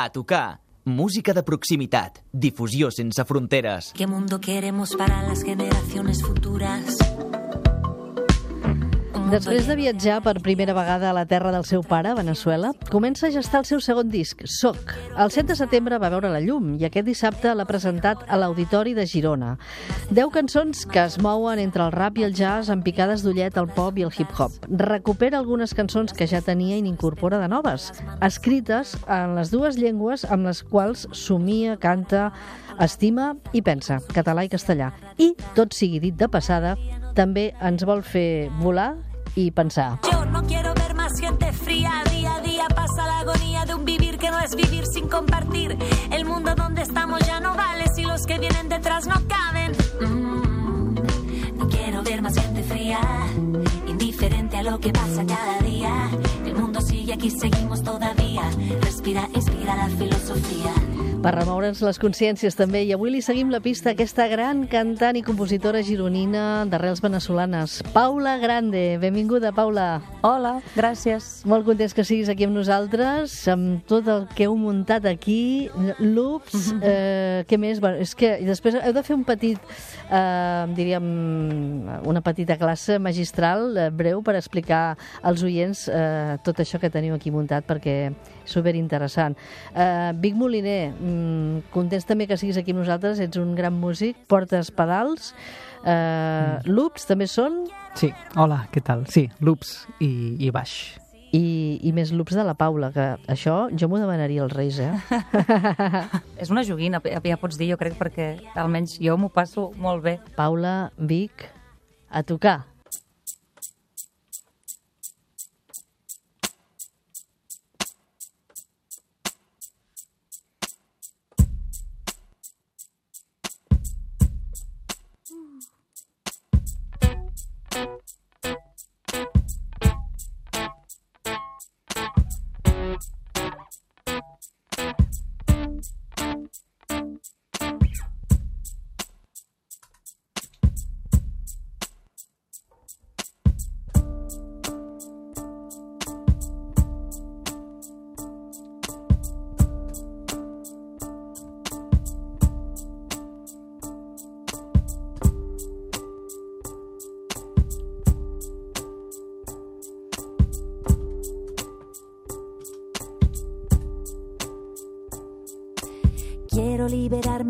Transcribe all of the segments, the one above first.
A tocar. Música de proximitat. Difusió sense fronteres. ¿Qué mundo queremos para las generaciones futuras? Després de viatjar per primera vegada a la terra del seu pare, Venezuela, comença a gestar el seu segon disc, Soc. El 7 de setembre va veure la llum i aquest dissabte l'ha presentat a l'Auditori de Girona. Deu cançons que es mouen entre el rap i el jazz amb picades d'ullet al pop i el hip-hop. Recupera algunes cançons que ja tenia i n'incorpora de noves, escrites en les dues llengües amb les quals somia, canta, estima i pensa, català i castellà. I, tot sigui dit de passada, també ens vol fer volar y pensar. Yo no quiero ver más gente fría. Día a día pasa la agonía de un vivir que no es vivir sin compartir. El mundo donde estamos ya no vale si los que vienen detrás no caben. Mm, no quiero ver más gente fría. Indiferente a lo que pasa cada día. El mundo sigue aquí, seguimos todavía. Respira, inspira la filosofía. Per remoure'ns les consciències també. I avui li seguim la pista a aquesta gran cantant i compositora gironina d'arrels venezolanes, Paula Grande. Benvinguda, Paula. Hola, gràcies. Molt contents que siguis aquí amb nosaltres, amb tot el que heu muntat aquí, loops, eh, què més? Bueno, és que després heu de fer un petit, eh, diríem, una petita classe magistral, eh, breu, per explicar als oients eh, tot això que teniu aquí muntat, perquè superinteressant. Eh, Vic Moliner, mm, contents també que siguis aquí amb nosaltres, ets un gran músic, portes pedals, eh, loops també són, Sí, hola, què tal? Sí, loops i, i baix. i, i més loops de la Paula, que això jo m'ho demanaria als Reis, eh? És una joguina, ja pots dir, jo crec, perquè almenys jo m'ho passo molt bé. Paula, Vic, a tocar.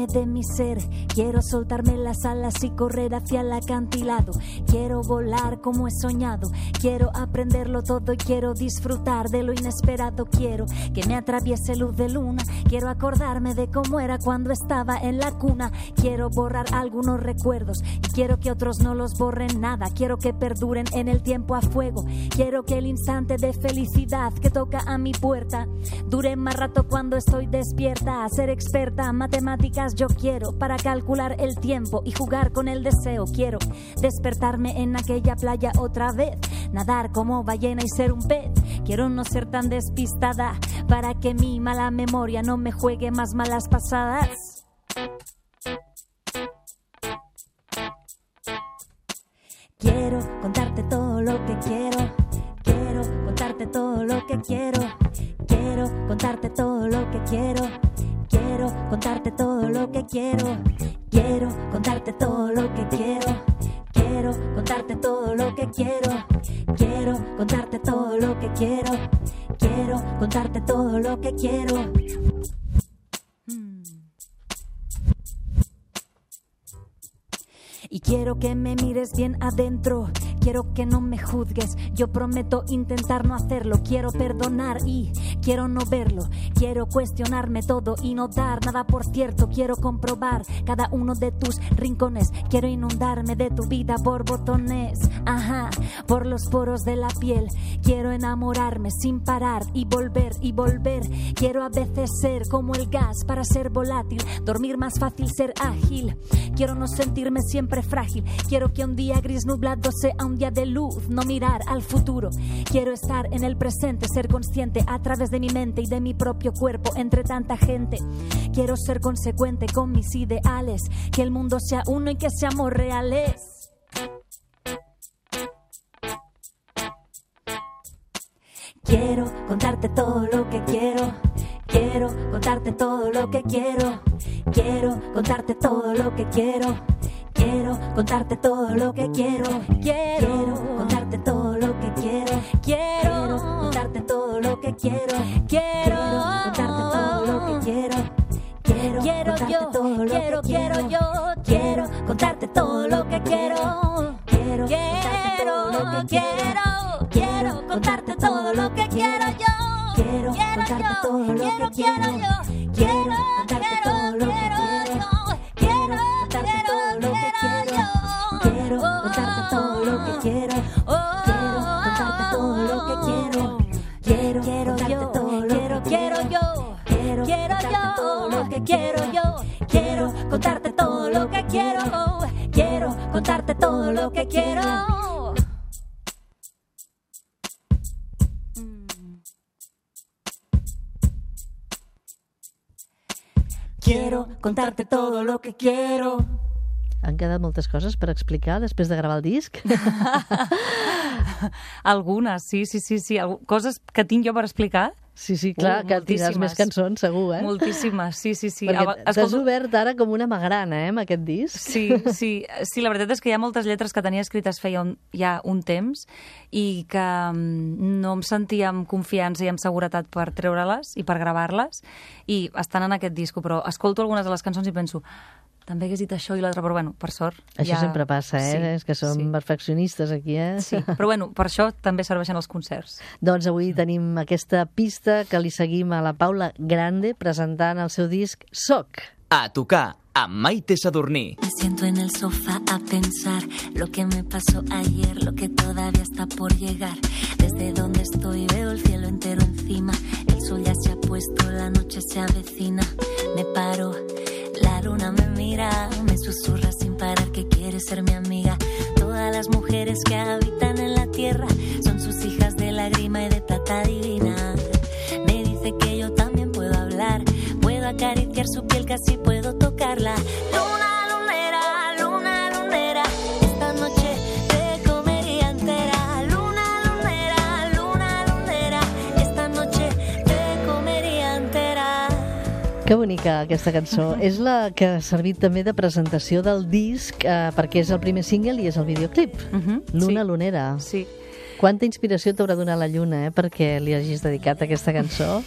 De mi ser, quiero soltarme las alas y correr hacia el acantilado. Quiero volar como he soñado, quiero aprenderlo todo y quiero disfrutar de lo inesperado. Quiero que me atraviese luz de luna, quiero acordarme de cómo era cuando estaba en la cuna. Quiero borrar algunos recuerdos y quiero que otros no los borren nada. Quiero que perduren en el tiempo a fuego. Quiero que el instante de felicidad que toca a mi puerta dure más rato cuando estoy despierta. A ser experta, matemáticas yo quiero para calcular el tiempo y jugar con el deseo. Quiero despertarme en aquella playa otra vez, nadar como ballena y ser un pez. Quiero no ser tan despistada para que mi mala memoria no me juegue más malas pasadas. Quiero contarte todo lo que quiero. Quiero contarte todo lo que quiero. Quiero contarte todo lo que quiero. Quiero contarte todo lo que quiero. Quiero contarte todo lo que quiero. Quiero contarte todo lo que quiero. Quiero contarte todo lo que quiero. Quiero contarte todo lo que quiero. Y quiero que me mires bien adentro. Quiero que no me juzgues. Yo prometo intentar no hacerlo. Quiero perdonar y quiero no verlo. Quiero cuestionarme todo y no dar nada por cierto. Quiero comprobar cada uno de tus rincones. Quiero inundarme de tu vida por botones. Ajá, por los poros de la piel. Quiero enamorarme sin parar y volver y volver. Quiero a veces ser como el gas para ser volátil. Dormir más fácil, ser ágil. Quiero no sentirme siempre frágil. Quiero que un día gris nublado sea un de luz, no mirar al futuro. Quiero estar en el presente, ser consciente a través de mi mente y de mi propio cuerpo entre tanta gente. Quiero ser consecuente con mis ideales, que el mundo sea uno y que seamos reales. Quiero contarte todo lo que. Quiero Quiero contarte todo lo que quiero. Quiero contarte todo lo que quiero. Quiero contarte todo lo que quiero. Quiero contarte todo lo que quiero. Quiero contarte todo lo que quiero. Quiero contarte todo lo que quiero. Quiero quiero yo, quiero, quiero yo, quiero contarte todo lo que quiero. Quiero, quiero, quiero, quiero contarte todo lo que quiero yo. Quiero contarte todo lo que quiero yo. Quiero contarte todo lo que quiero. Contarte todo lo que quiero. Han quedat moltes coses per explicar després de gravar el disc. Algunes, sí, sí, sí, sí. Coses que tinc jo per explicar. Sí, sí, clar, Uh, que tindràs més cançons, segur, eh? Moltíssimes, sí, sí, sí. Perquè t'has escolto- obert ara com una magrana, eh, amb aquest disc. Sí, sí, sí, la veritat és que hi ha moltes lletres que tenia escrites feia un, ja un temps i que mm, no em sentia amb confiança i amb seguretat per treure-les i per gravar-les i estan en aquest disco, però escolto algunes de les cançons i penso també hagués dit això i l'altre, però bueno, per sort... Això ja... sempre passa, eh? Sí, És que som sí. perfeccionistes aquí, eh? Sí, però bueno, per això també serveixen els concerts. Doncs avui tenim aquesta pista que li seguim a la Paula Grande presentant el seu disc Soc. A tocar amb Maite Sadurní. Me siento en el sofá a pensar lo que me pasó ayer, lo que todavía está por llegar. Desde donde estoy veo el cielo entero encima. El sol ya se ha puesto, la noche se avecina. Me paro, parar que quiere ser mi amiga. Todas las mujeres que habitan en la tierra son sus hijas de lágrima y de plata divina. Me dice que yo también puedo hablar, puedo acariciar su piel, casi puedo tocarla. Que bonica aquesta cançó. és la que ha servit també de presentació del disc eh, perquè és el primer single i és el videoclip. Mhm, Luna sí. Lunera. Sí. Quanta inspiració t'haurà donat la lluna, eh, perquè li hagis dedicat aquesta cançó?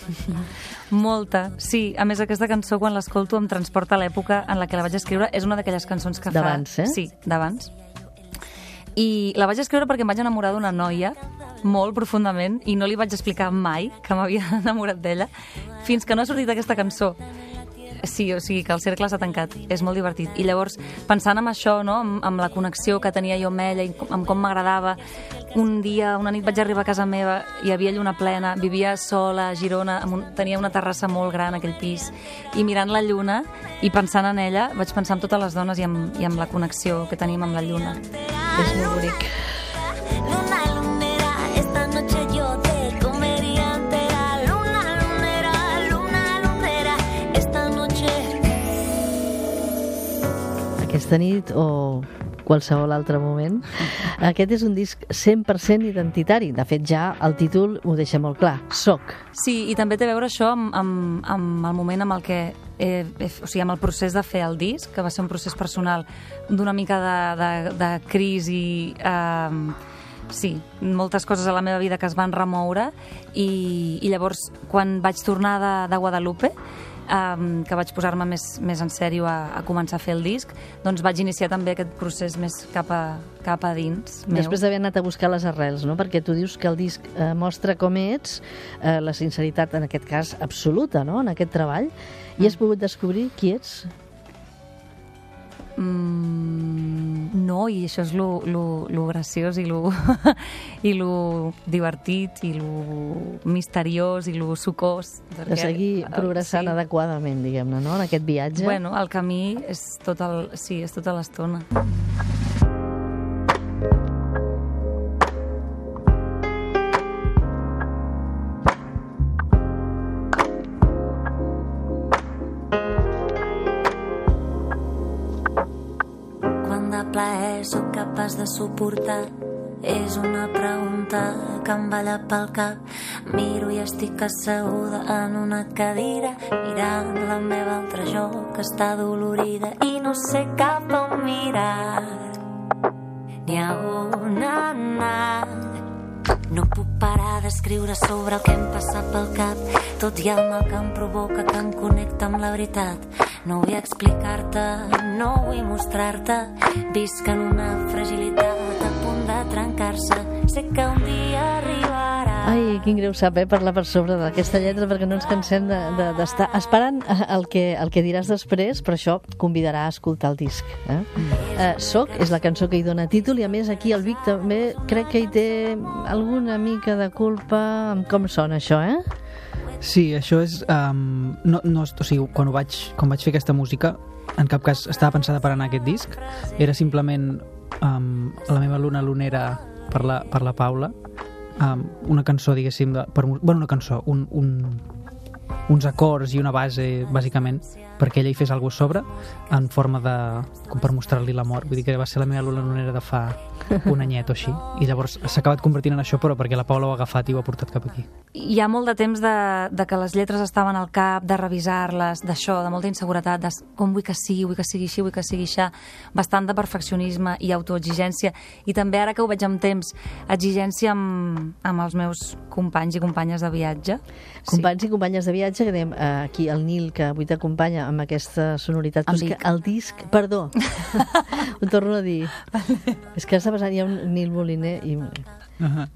Molta, sí. A més, aquesta cançó, quan l'escolto, em transporta a l'època en la que la vaig escriure. És una d'aquelles cançons que fa... D'abans, eh? Sí, d'abans. I la vaig escriure perquè em vaig enamorar d'una noia molt profundament i no li vaig explicar mai que m'havia enamorat d'ella fins que no ha sortit aquesta cançó. Sí, o sigui que el cercle s'ha tancat. És molt divertit. I llavors, pensant en això, no? amb, amb la connexió que tenia jo amb ella i amb com m'agradava, un dia, una nit vaig arribar a casa meva, hi havia lluna plena, vivia sola a Girona, amb un, tenia una terrassa molt gran, aquell pis, i mirant la lluna i pensant en ella, vaig pensar en totes les dones i amb, i amb la connexió que tenim amb la lluna. és molt bonic. Aquesta nit o qualsevol altre moment. Aquest és un disc 100% identitari. De fet, ja el títol ho deixa molt clar. Soc. Sí, i també té a veure això amb, amb, amb el moment amb el que he, he, o sigui, amb el procés de fer el disc, que va ser un procés personal d'una mica de, de, de crisi, eh, sí, moltes coses a la meva vida que es van remoure i, i llavors quan vaig tornar de, de Guadalupe um, que vaig posar-me més, més en sèrio a, a començar a fer el disc, doncs vaig iniciar també aquest procés més cap a, cap a dins meu. Després d'haver anat a buscar les arrels, no? perquè tu dius que el disc eh, mostra com ets, eh, la sinceritat en aquest cas absoluta no? en aquest treball, i has pogut descobrir qui ets. Mm, no, i això és lo, lo, lo graciós i lo, i lo divertit i lo misteriós i lo sucós. De seguir progressant sí. adequadament, diguem-ne, no? en aquest viatge. Bueno, el camí és tot el, sí, és tota l'estona. Quan de suportar És una pregunta que em balla pel cap. Miro i estic asseguda en una cadira, mirant la meva altra jo que està dolorida i no sé cap on mirar ni a on anar. No puc parar d'escriure sobre el que em passa pel cap, tot i el mal que em provoca que em connecta amb la veritat. No vull explicar-te, no vull mostrar-te, visc en una fragilitat a punt de trencar-se. Sé que un dia arribarà. Ai, quin greu saber parlar per sobre d'aquesta lletra perquè no ens cansem d'estar de, de, esperant el que, el que diràs després, però això convidarà a escoltar el disc. Eh? Eh, Soc és la cançó que hi dona títol i a més aquí el Vic també crec que hi té alguna mica de culpa amb com sona això, eh? Sí, això és... Um, no, no, o sigui, quan, ho vaig, quan vaig fer aquesta música, en cap cas estava pensada per anar a aquest disc, era simplement um, la meva luna lunera per la, per la Paula, um, una cançó, diguéssim, de, per, bueno, una cançó, un, un, uns acords i una base, bàsicament, perquè ella hi fes alguna sobre en forma de... com per mostrar-li l'amor. Vull dir que va ser la meva luna lunera de fa un anyet o així. I llavors s'ha acabat convertint en això, però perquè la Paula ho ha agafat i ho ha portat cap aquí. Hi ha molt de temps de, de que les lletres estaven al cap, de revisar-les, d'això, de molta inseguretat, de com vull que sigui, vull que sigui així, vull que sigui això, bastant de perfeccionisme i autoexigència. I també ara que ho veig amb temps, exigència amb, amb els meus companys i companyes de viatge. Companys sí. i companyes de viatge, que dèiem eh, aquí el Nil, que avui t'acompanya amb aquesta sonoritat. Dic. que el disc... Perdó, ho torno a dir. és que està passant, hi ha un Nil Moliner i... Uh -huh.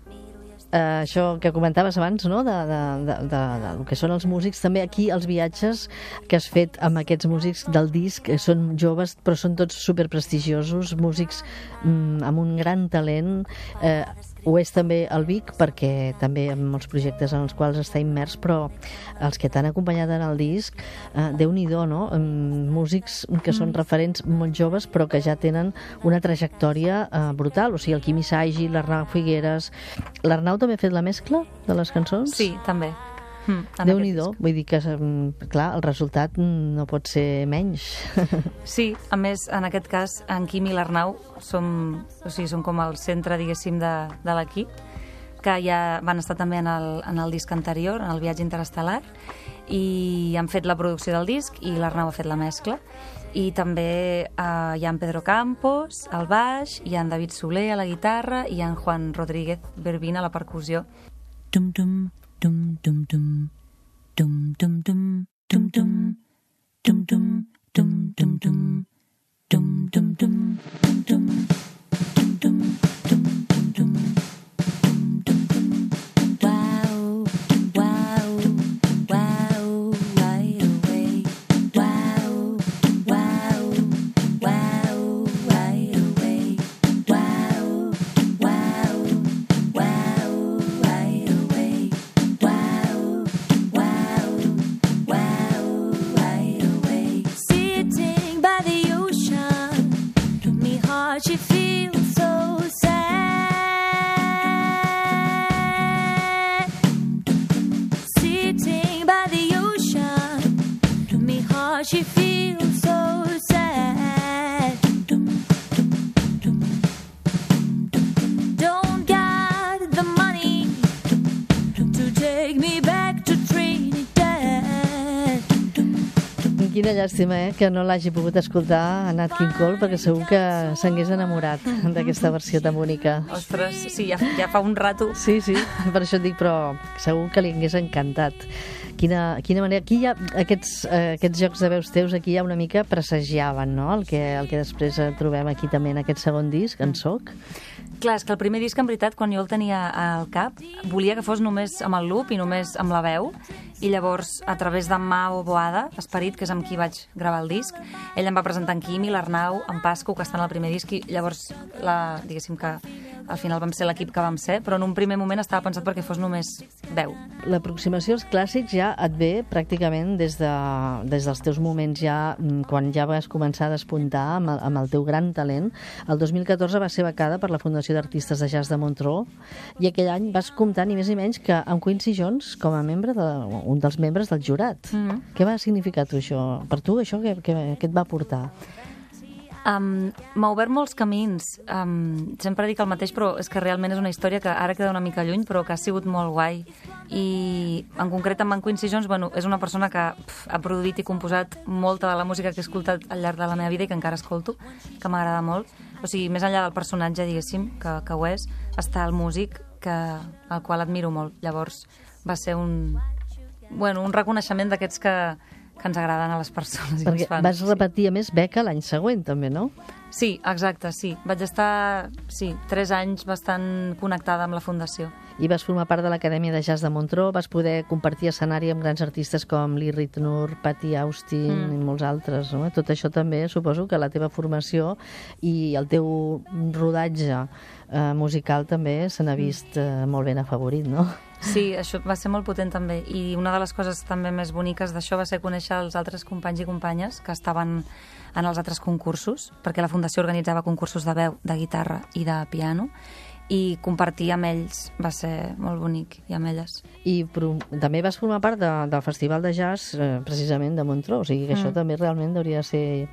eh, això que comentaves abans, no?, de, de, de, de, de, del que són els músics, també aquí els viatges que has fet amb aquests músics del disc eh, són joves, però són tots superprestigiosos, músics mm, amb un gran talent, eh, ho és també el Vic, perquè també amb molts projectes en els quals està immers, però els que t'han acompanyat en el disc, eh, Déu-n'hi-do, no? Mm, Músics que són referents molt joves, però que ja tenen una trajectòria eh, brutal. O sigui, el Quimi Saigi, l'Arnau Figueres... L'Arnau també ha fet la mescla de les cançons? Sí, també. Mm, déu nhi vull dir que, mm, clar, el resultat no pot ser menys. Sí, a més, en aquest cas, en Quim i l'Arnau som, o sigui, són com el centre, diguéssim, de, de l'equip, que ja van estar també en el, en el disc anterior, en el viatge interestel·lar, i han fet la producció del disc i l'Arnau ha fet la mescla. I també eh, hi ha en Pedro Campos al baix, hi ha en David Soler a la guitarra i en Juan Rodríguez Berbina a la percussió. Dum dum dum dum dum. Dum dum dum. Dum dum. Dum dum. Dum dum dum. Dum dum dum. Dum dum llàstima, eh?, que no l'hagi pogut escoltar a Nat King Cole, perquè segur que s'hagués enamorat d'aquesta versió tan bonica. Ostres, sí, ja, ja fa un rato. Sí, sí, per això et dic, però segur que li hagués encantat. Quina, quina manera... Aquí hi ha aquests, eh, aquests jocs de veus teus, aquí ja una mica presagiaven, no?, el que, el que després trobem aquí també en aquest segon disc, en Soc. Clar, és que el primer disc, en veritat, quan jo el tenia al cap, volia que fos només amb el loop i només amb la veu, i llavors, a través d'en Mao Boada, Esperit, que és amb qui vaig gravar el disc, ell em va presentar en Quimi, l'Arnau, en Pasco, que estan al primer disc, i llavors, la, diguéssim que al final vam ser l'equip que vam ser, però en un primer moment estava pensat perquè fos només veu. L'aproximació als clàssics ja et ve pràcticament des, de, des dels teus moments ja, mm, quan ja vas començar a despuntar amb el, amb el teu gran talent. El 2014 va ser becada per la Fundació d'Artistes de Jazz de Montreux i aquell any vas comptar ni més ni menys que amb Quincy Jones com a membre de, un dels membres del jurat. Mhm. Què va significar tu això? Per tu això què, què, què et va portar? Um, M'ha obert molts camins. Um, sempre dic el mateix, però és que realment és una història que ara queda una mica lluny, però que ha sigut molt guai. I en concret amb en Quincy Jones, bueno, és una persona que pf, ha produït i composat molta de la música que he escoltat al llarg de la meva vida i que encara escolto, que m'agrada molt. O sigui, més enllà del personatge, diguéssim, que, que ho és, està el músic, que, el qual admiro molt. Llavors, va ser un, bueno, un reconeixement d'aquests que, que ens agraden a les persones i Perquè als fans. vas repetir, a més, beca l'any següent, també, no? Sí, exacte, sí. Vaig estar, sí, tres anys bastant connectada amb la Fundació. I vas formar part de l'Acadèmia de Jazz de Montreux, vas poder compartir escenari amb grans artistes com Lee Ritenour, Patty Austin Mm. i molts altres. No? Tot això també suposo que la teva formació i el teu rodatge eh, musical també se n'ha vist eh, molt ben afavorit, no? Sí, això va ser molt potent també. I una de les coses també més boniques d'això va ser conèixer els altres companys i companyes que estaven en els altres concursos, perquè la Fundació organitzava concursos de veu, de guitarra i de piano, i compartir amb ells va ser molt bonic, i amb elles. I pro- també vas formar part de, del Festival de Jazz eh, precisament de Montreux, o sigui que Mm. això també realment hauria de ser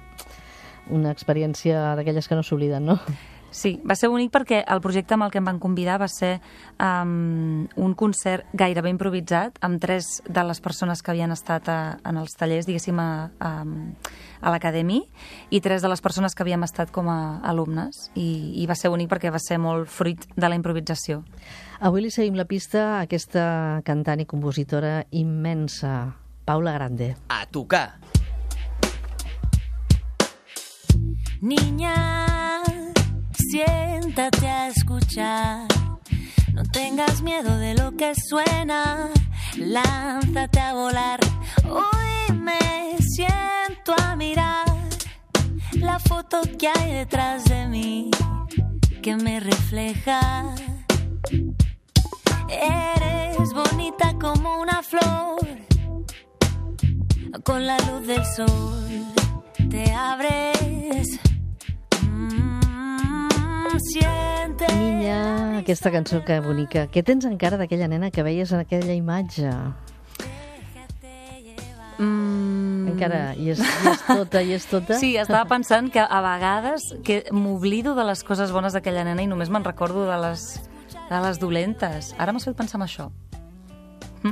una experiència d'aquelles que no s'obliden, no? Sí, va ser bonic perquè el projecte amb el que em van convidar va ser um, un concert gairebé improvisat amb tres de les persones que havien estat a, en els tallers, diguéssim, a, a, a l'acadèmia i tres de les persones que havíem estat com a alumnes i, i va ser bonic perquè va ser molt fruit de la improvisació. Avui li seguim la pista a aquesta cantant i compositora immensa, Paula Grande. A tocar. Niña, siéntate a escuchar. No tengas miedo de lo que suena. Lánzate a volar. Hoy me siento a mirar la foto que hay detrás de mí que me refleja. Eres bonita como una flor con la luz del sol te abres. Mm. Niña, aquesta cançó que bonica. Què tens encara d'aquella nena que veies en aquella imatge? Mm, Encara hi és, hi és tota, hi és tota? Sí, estava pensant que a vegades que m'oblido de les coses bones d'aquella nena i només me'n recordo de les, de les dolentes. Ara m'has fet pensar en això.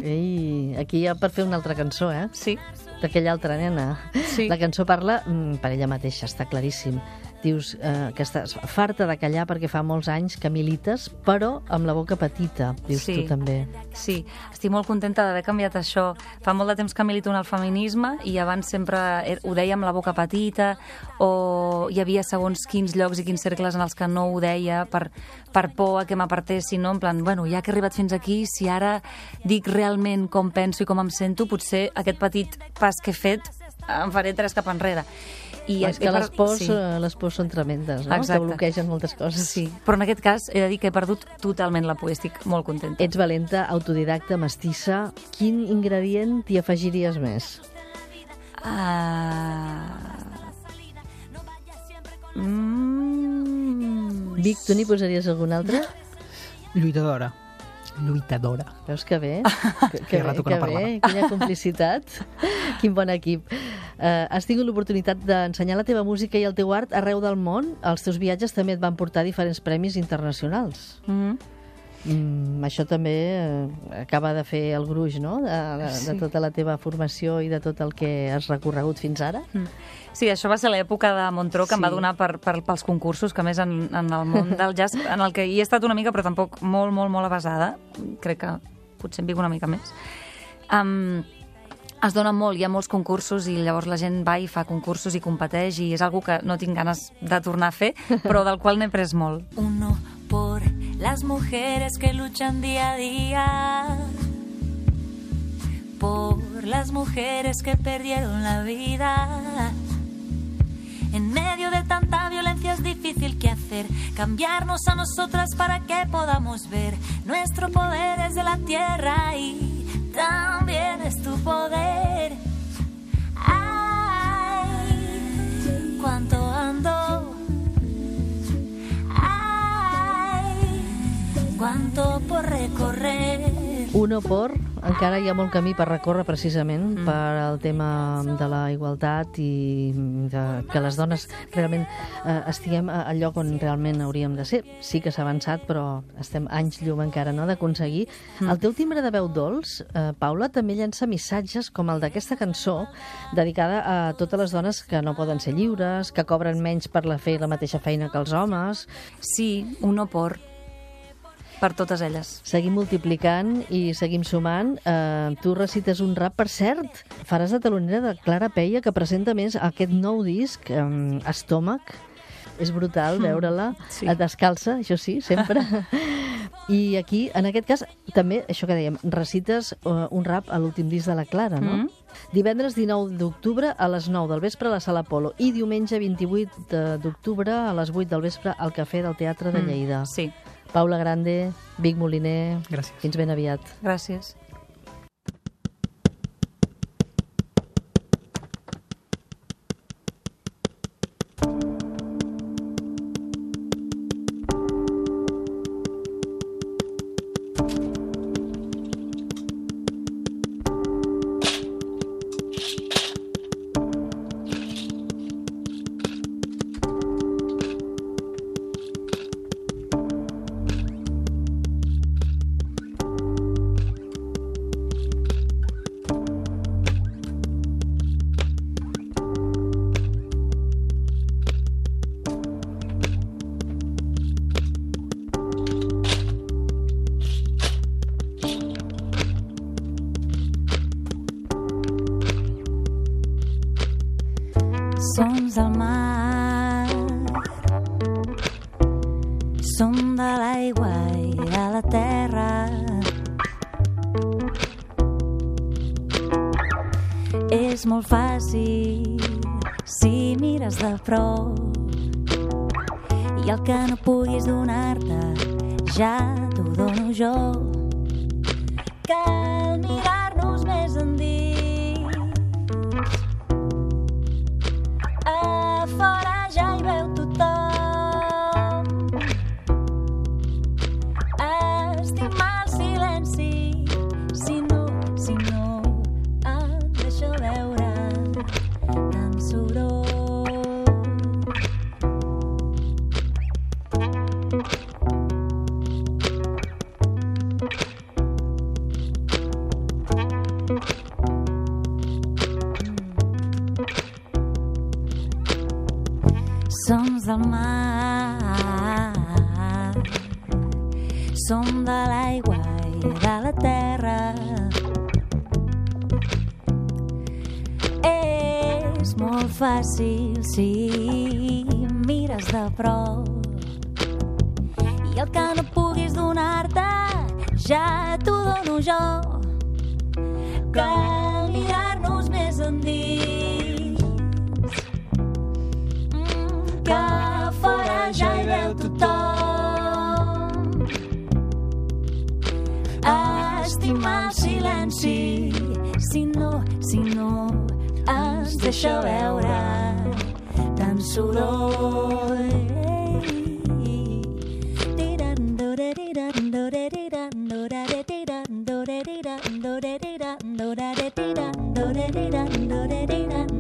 Ei, aquí hi ha per fer una altra cançó, eh? Sí. D'aquella altra nena. Sí. La cançó parla mm, per ella mateixa, està claríssim. Dius eh, que estàs farta de callar perquè fa molts anys que milites, però amb la boca petita, dius Sí. tu també. Sí, estic molt contenta d'haver canviat això. Fa molt de temps que milito en el feminisme i abans sempre er- ho deia amb la boca petita o hi havia segons quins llocs i quins cercles en els que no ho deia per, per por a que m'apartessin, no? En plan, bueno, ja que he arribat fins aquí, si ara dic realment com penso i com em sento, potser aquest petit pas que he fet em faré tres cap enrere. I és que les pors, sí. eh, les pors són tremendes, no? Exacte. Que bloquegen moltes coses. Sí, però en aquest cas he de dir que he perdut totalment la por estic molt contenta. Ets valenta, autodidacta, mestissa. Quin ingredient t'hi afegiries més? Ah... Mm... Vic, tu n'hi posaries algun altre? Lluitadora. Lluitadora. Veus que bé? Que, que bé, rato que que no bé, quina complicitat. Quin bon equip. Uh, has tingut l'oportunitat d'ensenyar la teva música i el teu art arreu del món. Els teus viatges també et van portar diferents premis internacionals. Mm Mm, això també eh, acaba de fer el gruix, no?, de, de, de tota la teva formació i de tot el que has recorregut fins ara. -hmm. Sí, això va ser l'època de Montreux que sí. em va Sí. donar per, per, pels concursos, que més en, en el món del jazz, en el que hi he estat una mica, però tampoc molt, molt, molt avasada. Crec que potser em vic una mica més. Um, es dona molt, hi ha molts concursos i llavors la gent va i fa concursos i competeix i és algo que no tinc ganes de tornar a fer, però del qual n'he pres molt. Uno por las mujeres que luchan día a día. Por las mujeres que perdieron la vida. En medio de tanta violencia es difícil que hacer. Cambiarnos a nosotras para que podamos ver. Nuestro poder es de la tierra y también es tu poder. Uno por encara hi ha molt camí per recórrer precisament Mm. per al tema de la igualtat i de, que les dones realment eh, estiguem al lloc on realment hauríem de ser. Sí que s'ha avançat, però estem anys llum encara no d'aconseguir. Mm. El teu timbre de veu dolç, eh, Paula, també llença missatges com el d'aquesta cançó dedicada a totes les dones que no poden ser lliures, que cobren menys per la fer la mateixa feina que els homes. Sí, un no por per totes elles. Seguim multiplicant i seguim sumant. Eh, tu recites un rap, per cert, faràs de talonera de Clara Peia, que presenta més aquest nou disc, eh, Estómac. És brutal veure-la, sí. descalça, això sí, sempre. I aquí, en aquest cas, també, això que dèiem, recites uh, un rap a l'últim disc de la Clara, no? Mhm. Divendres 19 d'octubre a les 9 del vespre a la Sala Polo i diumenge 28 de- d'octubre a les 8 del vespre al Cafè del Teatre de Mm, Lleida. Sí, Paula Grande, Vic Moliner... Gràcies. Fins ben aviat. gràcies. Prop. I el que no puguis donar-te ja t'ho dono jo. Cal fàcil si mires de prop i el que no puguis donar-te ja t'ho dono jo. Cal mirar-nos més endins Mm, que fora ja hi veu tothom. Estimar el silenci, si no, si no, ens deixa veure tan soroll. Do-da-dee-da, do-da-dee-da, do-da-dee-da, do-da-dee-da, do-da-dee-da.